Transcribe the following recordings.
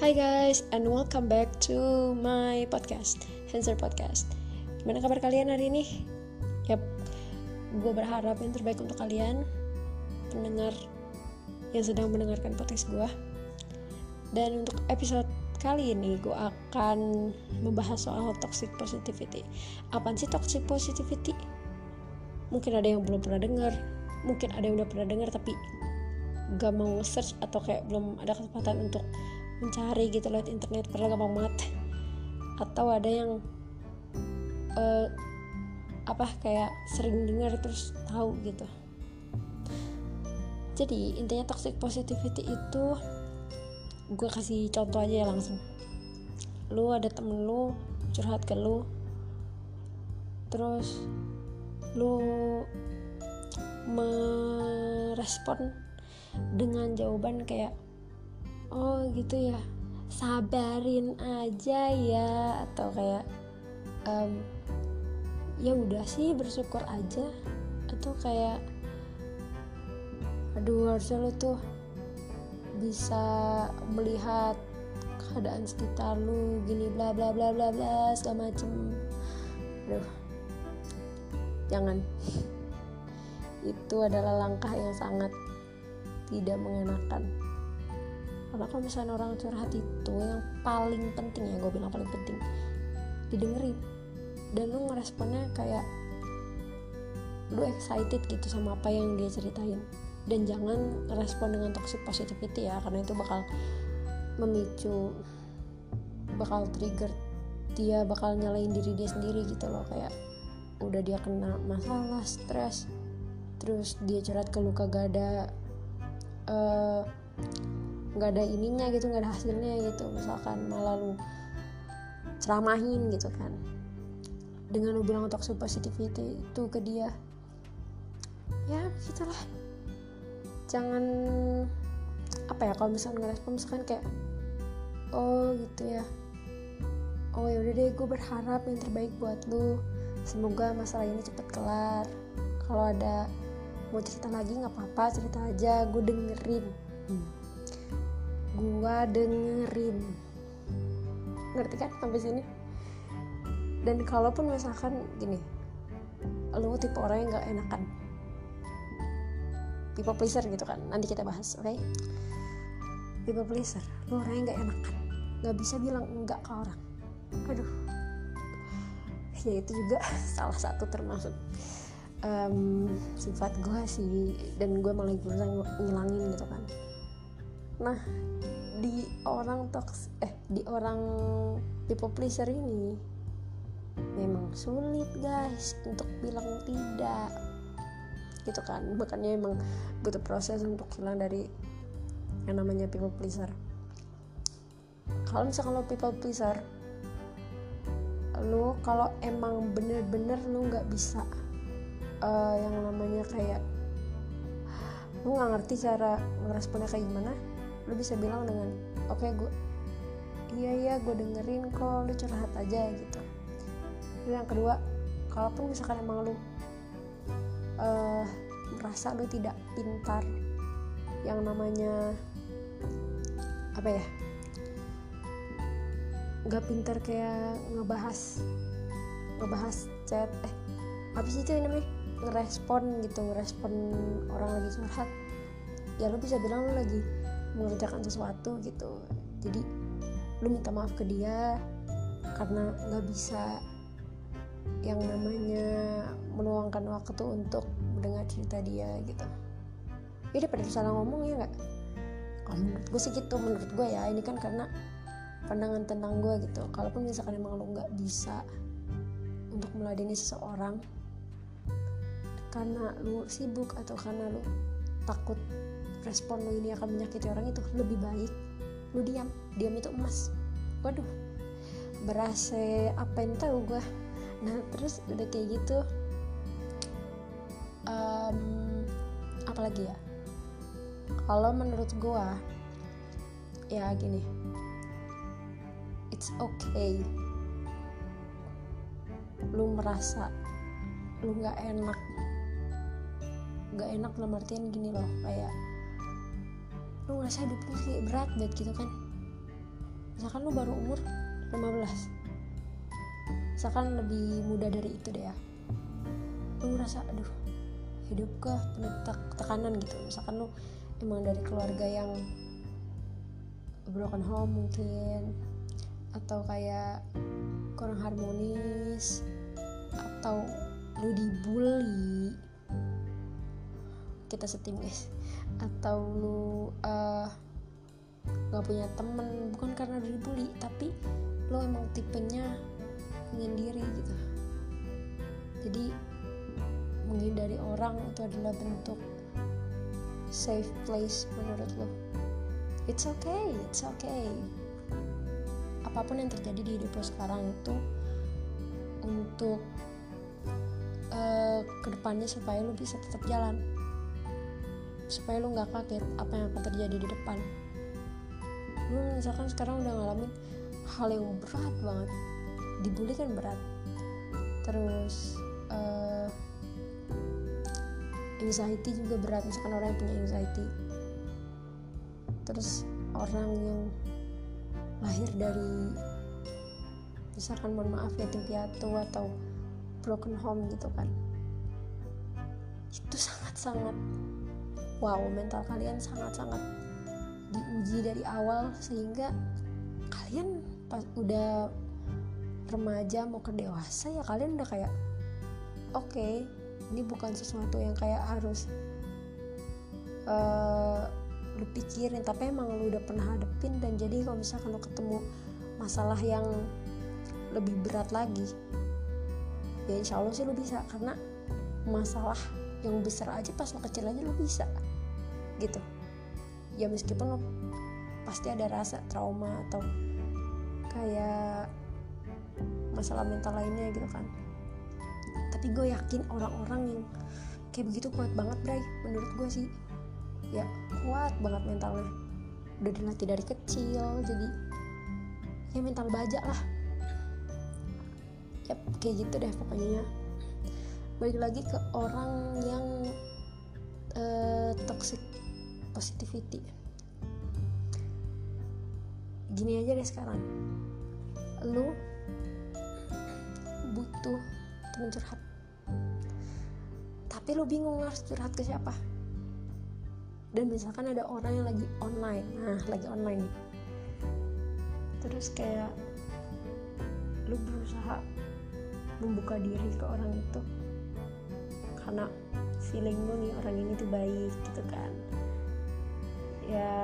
Hai guys, and welcome back to my podcast, Hanser Podcast. Gimana kabar kalian hari ini? Yap, gue berharap yang terbaik untuk kalian, pendengar yang sedang mendengarkan podcast gue. Dan untuk episode kali ini gue akan membahas soal toxic positivity. Apaan sih toxic positivity? Mungkin ada yang belum pernah dengar, mungkin ada yang udah pernah dengar tapi gak mau search atau kayak belum ada kesempatan untuk mencari gitu lewat internet padahal gampang banget. Atau ada yang uh, apa kayak sering dengar terus tahu gitu. Jadi intinya toxic positivity itu gue kasih contoh aja ya langsung. Lu ada temen lu curhat ke lu terus lu merespon dengan jawaban kayak oh gitu ya. Sabarin aja ya. Atau kayak um, ya udah sih bersyukur aja. Atau kayak aduh harusnya lo tuh bisa melihat keadaan sekitar lu gini bla bla bla bla bla segala macem. Aduh. Jangan. Itu adalah langkah yang sangat tidak mengenakan karena kalau misalnya orang curhat itu yang paling penting ya gue bilang paling penting didengerin. Dan lu ngeresponnya kayak lu excited gitu sama apa yang dia ceritain. Dan jangan respon dengan toxic positivity ya karena itu bakal memicu bakal trigger dia bakal nyalain diri dia sendiri gitu loh. Kayak udah dia kena masalah stres terus dia curhat ke luka gak ada uh, nggak ada ininya gitu nggak ada hasilnya gitu. Misalkan malah lu ceramahin gitu kan. Dengan lu bilang toxic positivity itu ke dia. Ya begitulah jangan apa ya kalau misalnya ngerespon misalkan kayak oh gitu ya. Oh ya udah deh gue berharap yang terbaik buat lu. Semoga masalah ini cepet kelar. Kalau ada mau cerita lagi nggak apa-apa cerita aja. Gue dengerin. Hmm gua dengerin. Ngerti kan sampai sini? Dan kalaupun misalkan gini lu tipe orang yang nggak enakan. People pleaser gitu kan nanti kita bahas oke? Okay? people pleaser lu orang yang nggak enakan. Nggak bisa bilang enggak ke orang. Aduh. Ya itu juga salah satu termasuk um, sifat gue sih. Dan gue malah berusaha ngilangin gitu kan. Nah di orang toks eh di orang people pleaser ini. Memang sulit guys untuk bilang tidak. Gitu kan makanya emang butuh proses untuk hilang dari yang namanya people pleaser. Kalau misalkan lo people pleaser lo kalau emang bener-bener lo nggak bisa uh, yang namanya kayak lo nggak ngerti cara ngeresponnya kayak gimana lu bisa bilang dengan oke okay, gue iya iya gue dengerin kok lu curhat aja gitu. Lalu yang kedua kalaupun misalkan emang lu uh, merasa lu tidak pintar yang namanya apa ya nggak pintar kayak ngebahas ngebahas chat eh sih itu namanya? Ngerespon gitu ngerespon orang lagi curhat. Ya lu bisa bilang lu lagi mengerjakan sesuatu gitu. Jadi lu minta maaf ke dia karena nggak bisa yang namanya meluangkan waktu untuk mendengar cerita dia gitu. Ya pada salah ngomong ya nggak? Oh, menurut gue sih gitu menurut gue ya. Ini kan karena pandangan tentang gue gitu. Kalaupun misalkan emang lu nggak bisa untuk meladeni seseorang karena lu sibuk atau karena lu takut respon lo ini akan menyakiti orang itu lebih baik. Lu diam diam itu emas. Waduh berasa apa yang tahu gue nah terus udah kayak gitu um, apalagi ya? Kalau menurut gue ya gini it's okay. Lu merasa lu nggak enak. Nggak enak dalam artian gini loh kayak lu ngerasa hidup lu kayak berat banget gitu kan? Misalkan lu baru umur 15 misalkan lebih muda dari itu deh ya. Lu ngerasa aduh hidup ke penuh tekanan gitu. Misalkan lu emang dari keluarga yang broken home mungkin atau kayak kurang harmonis atau lu dibully kita setim guys atau lu uh, gak punya temen bukan karena dibully tapi lo emang tipenya menyendiri gitu. Jadi menghindari orang itu adalah bentuk safe place menurut lo it's okay it's okay. Apa pun yang terjadi di hidup lo sekarang itu untuk uh, ke depannya supaya lo bisa tetap jalan supaya lo nggak kaget apa yang akan terjadi di depan. Lo misalkan sekarang udah ngalamin hal yang berat banget dibully kan berat. Terus uh, anxiety juga berat misalkan orang yang punya anxiety. Terus orang yang lahir dari misalkan mohon maaf yatim piatu atau broken home gitu kan. Itu sangat-sangat wow mental kalian sangat-sangat diuji dari awal sehingga kalian pas udah remaja mau ke dewasa ya kalian udah kayak oke okay, ini bukan sesuatu yang kayak harus uh, lu pikirin tapi emang lu udah pernah hadepin dan jadi kalau misalkan lu ketemu masalah yang lebih berat lagi ya insya Allah sih lu bisa karena masalah yang besar aja pas lu kecil aja lu bisa gitu. Ya meskipun lu pasti ada rasa trauma atau kayak masalah mental lainnya gitu kan. Tapi gue yakin orang-orang yang kayak begitu kuat banget Bray menurut gue sih ya kuat banget mentalnya. Udah dilatih dari kecil jadi kayak mental baja lah. Ya kayak gitu deh pokoknya. Balik lagi ke orang yang uh, toxic positivity. Gini aja deh sekarang. Lu butuh temen curhat. Tapi lo bingung harus curhat ke siapa. Dan misalkan ada orang yang lagi online. Nah lagi online nih. Terus kayak lu berusaha membuka diri ke orang itu. Karena feeling lu nih orang ini tuh baik gitu kan ya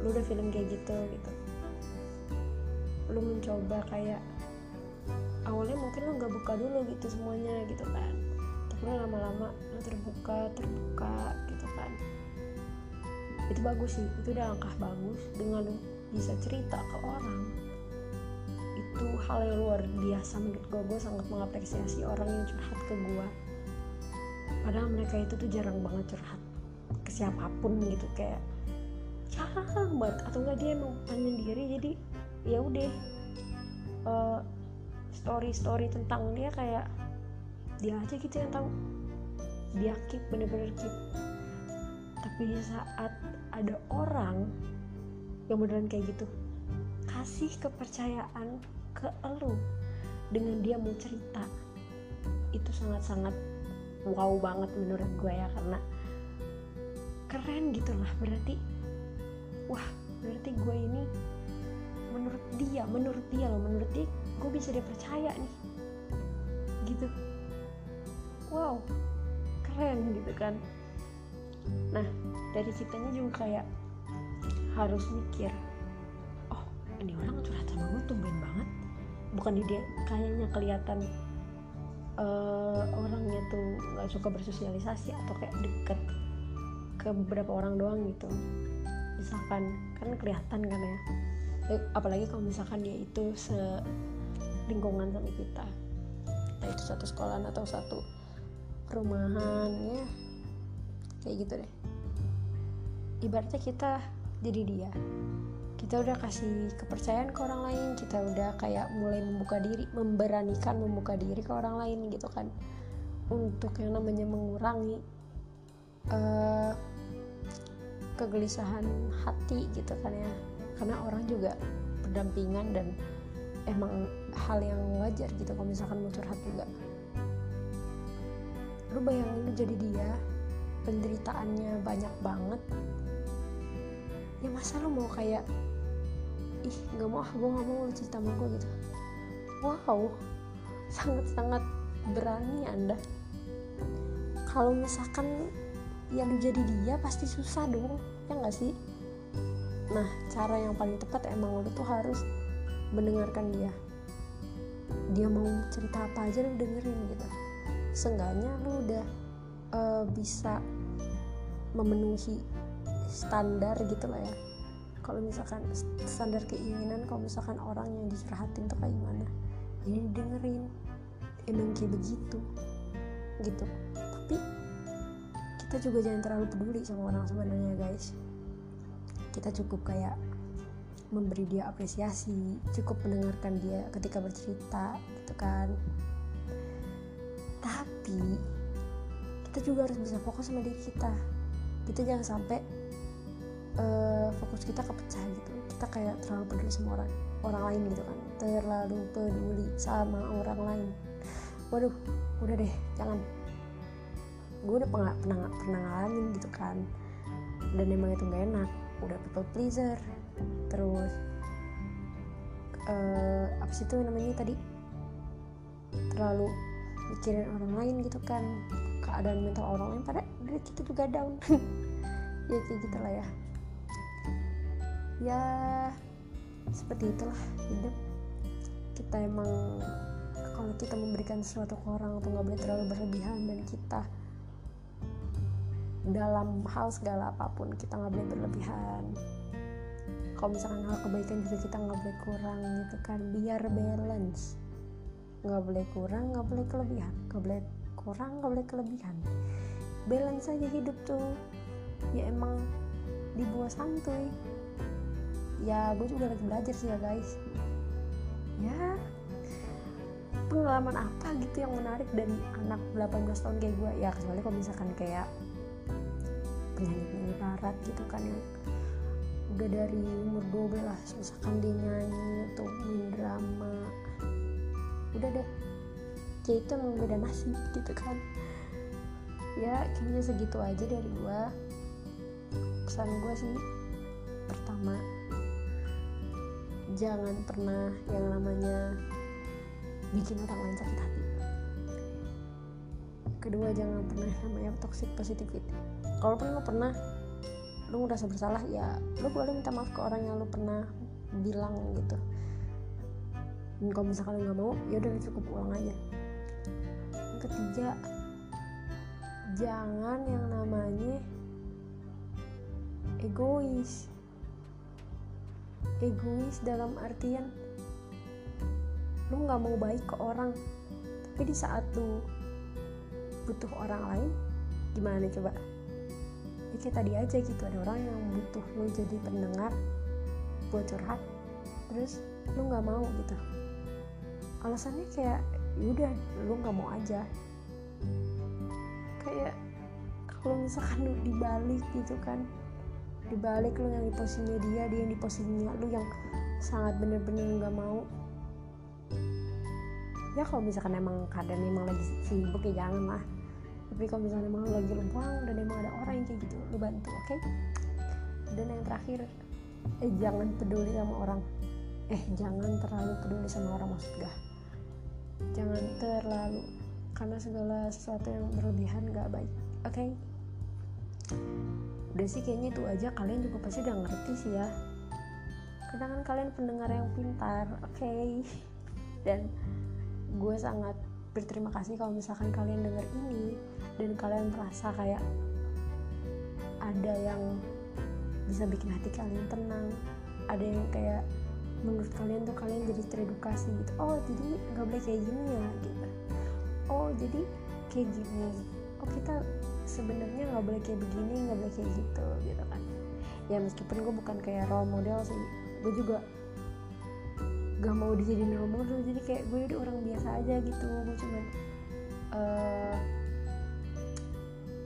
lu udah feeling kayak gitu gitu. Lu mencoba kayak awalnya mungkin lo nggak buka dulu gitu semuanya gitu kan. Tapi lama-lama lo terbuka terbuka gitu kan. Itu bagus sih itu udah langkah bagus dengan lo bisa cerita ke orang. Itu hal yang luar biasa menurut gue gue sangat mengapresiasi orang yang curhat ke gue padahal mereka itu tuh jarang banget curhat ke siapa pun gitu kayak jarang banget. Atau enggak dia emang diri jadi ya udah uh, story story tentang dia kayak dia aja gitu yang tahu. Dia keep bener-bener keep. Tapi saat ada orang yang beneran kayak gitu kasih kepercayaan ke elu dengan dia mau cerita itu sangat-sangat wow banget menurut gue ya karena keren gitu lah. Berarti wah berarti gue ini menurut dia menurut dia loh menurut dia gue bisa dia percaya nih. Gitu. Wow keren gitu kan. Nah dari ceritanya juga kayak harus mikir oh ini orang curhat sama gue tumben banget. Bukan dia kayaknya kelihatan uh, orangnya tuh nggak suka bersosialisasi atau kayak deket ke beberapa orang doang gitu. Misalkan kan kelihatan kan ya. Eh, apalagi kalau misalkan dia itu se lingkungan sama kita. Entah itu satu sekolah atau satu perumahan ya. Kayak gitu deh. Ibaratnya kita jadi dia. Kita udah kasih kepercayaan ke orang lain kita udah kayak mulai membuka diri memberanikan membuka diri ke orang lain gitu kan. Untuk yang namanya mengurangi uh, kegelisahan hati gitu kan ya. Karena orang juga berdampingan dan emang hal yang wajar gitu kalau misalkan mau curhat juga. Lu bayangin lu jadi dia penderitaannya banyak banget. Ya masa lu mau kayak ih nggak mau ah gue nggak mau lu cerita sama gue gitu. Wow sangat-sangat berani anda. Kalau misalkan ya lu jadi dia pasti susah dong ya nggak sih? Nah cara yang paling tepat emang lu tuh harus mendengarkan dia. Dia mau cerita apa aja lu dengerin gitu. Seenggaknya lu udah uh, bisa memenuhi standar gitu lah ya. Kalau misalkan standar keinginan kalau misalkan orang yang dicurhatin tuh kayak gimana? Ini dengerin emang kayak begitu gitu. Tapi kita juga jangan terlalu peduli sama orang sebenarnya guys. Kita cukup kayak memberi dia apresiasi cukup mendengarkan dia ketika bercerita gitu kan. Tapi kita juga harus bisa fokus sama diri kita. Kita jangan sampai uh, fokus kita kepecah gitu. Kita kayak terlalu peduli sama orang orang lain gitu kan. Terlalu peduli sama orang lain. Waduh udah deh jangan gue udah pernah pernah pernah ngalamin gitu kan. Dan emang itu gak enak udah people pleaser. Terus uh, apa sih itu namanya tadi? Terlalu mikirin orang lain gitu kan. Keadaan mental orang lain pada dari kita juga down. Ya kayak gitulah ya. Ya seperti itulah hidup. Kita emang kalau kita memberikan sesuatu ke orang tuh nggak boleh terlalu berlebihan dan kita dalam hal segala apa pun kita nggak boleh berlebihan. Kalau misalkan hal kebaikan juga kita nggak boleh kurang gitu kan. Biar balance. Nggak boleh kurang nggak boleh kelebihan. Nggak boleh kurang nggak boleh kelebihan. Balance aja hidup tuh. Ya emang dibuat santuy. Ya gue juga lagi belajar sih ya guys. Ya pengalaman apa gitu yang menarik dari anak 18 tahun kayak gue ya kecuali kalau misalkan kayak penyanyi-penyanyi barat gitu kan yang udah dari umur 12 misalkan dia nyanyi atau main drama. Udah deh kayak itu emang beda nasib gitu kan. Ya kayaknya segitu aja dari gua. Pesan gua sih pertama jangan pernah yang namanya bikin orang lain sakit hati. Kedua jangan pernah namanya toxic positivity kalaupun lo pernah lu ngerasa bersalah ya lu boleh minta maaf ke orang yang lu pernah bilang gitu. Dan kalau misalkan nggak mau ya udah cukup ulang aja. Yang ketiga jangan yang namanya egois. Egois dalam artian lu nggak mau baik ke orang. Tapi di saat lu butuh orang lain gimana coba ya kayak tadi aja gitu ada orang yang butuh lu jadi pendengar buat curhat terus lu nggak mau gitu. Alasannya kayak yaudah lu nggak mau aja. Kayak kalau misalkan lu dibalik gitu kan dibalik lu yang di posisinya dia dia yang di posisinya lu yang sangat bener-bener nggak mau. Ya kalau misalkan emang keadaan emang lagi sibuk ya jangan lah tapi kalau misalnya emang lagi lumpang dan emang ada orang yang kayak gitu lu bantu oke okay? dan yang terakhir eh jangan peduli sama orang eh jangan terlalu peduli sama orang maksud gak jangan terlalu karena segala sesuatu yang berlebihan gak baik oke okay? udah sih kayaknya itu aja kalian juga pasti udah ngerti sih ya karena kan kalian pendengar yang pintar oke okay? dan gue sangat berterima kasih kalau misalkan kalian denger ini dan kalian merasa kayak ada yang bisa bikin hati kalian tenang. Ada yang kayak menurut kalian tuh kalian jadi teredukasi gitu. Oh jadi nggak boleh kayak gini ya gitu. Oh jadi kayak gini. Oh kita sebenarnya nggak boleh kayak begini nggak boleh kayak gitu gitu kan. Ya meskipun gue bukan kayak role model sih gue juga gak mau dijadiin role model. Jadi kayak gue udah orang biasa aja gitu. Gue cuman uh,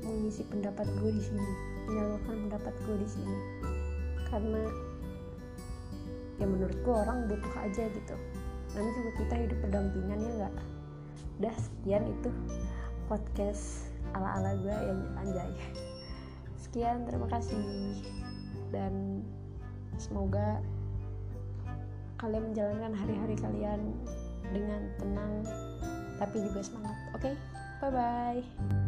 mengisi pendapat gue di sini menyalurkan pendapat gue di sini. Karena ya menurutku orang butuh aja gitu. Nanti juga kita hidup berdampingan ya nggak? Dah sekian itu podcast ala ala gue yang anjay. Sekian terima kasih. Dan semoga kalian menjalankan hari-hari kalian dengan tenang tapi juga semangat oke? Okay? bye bye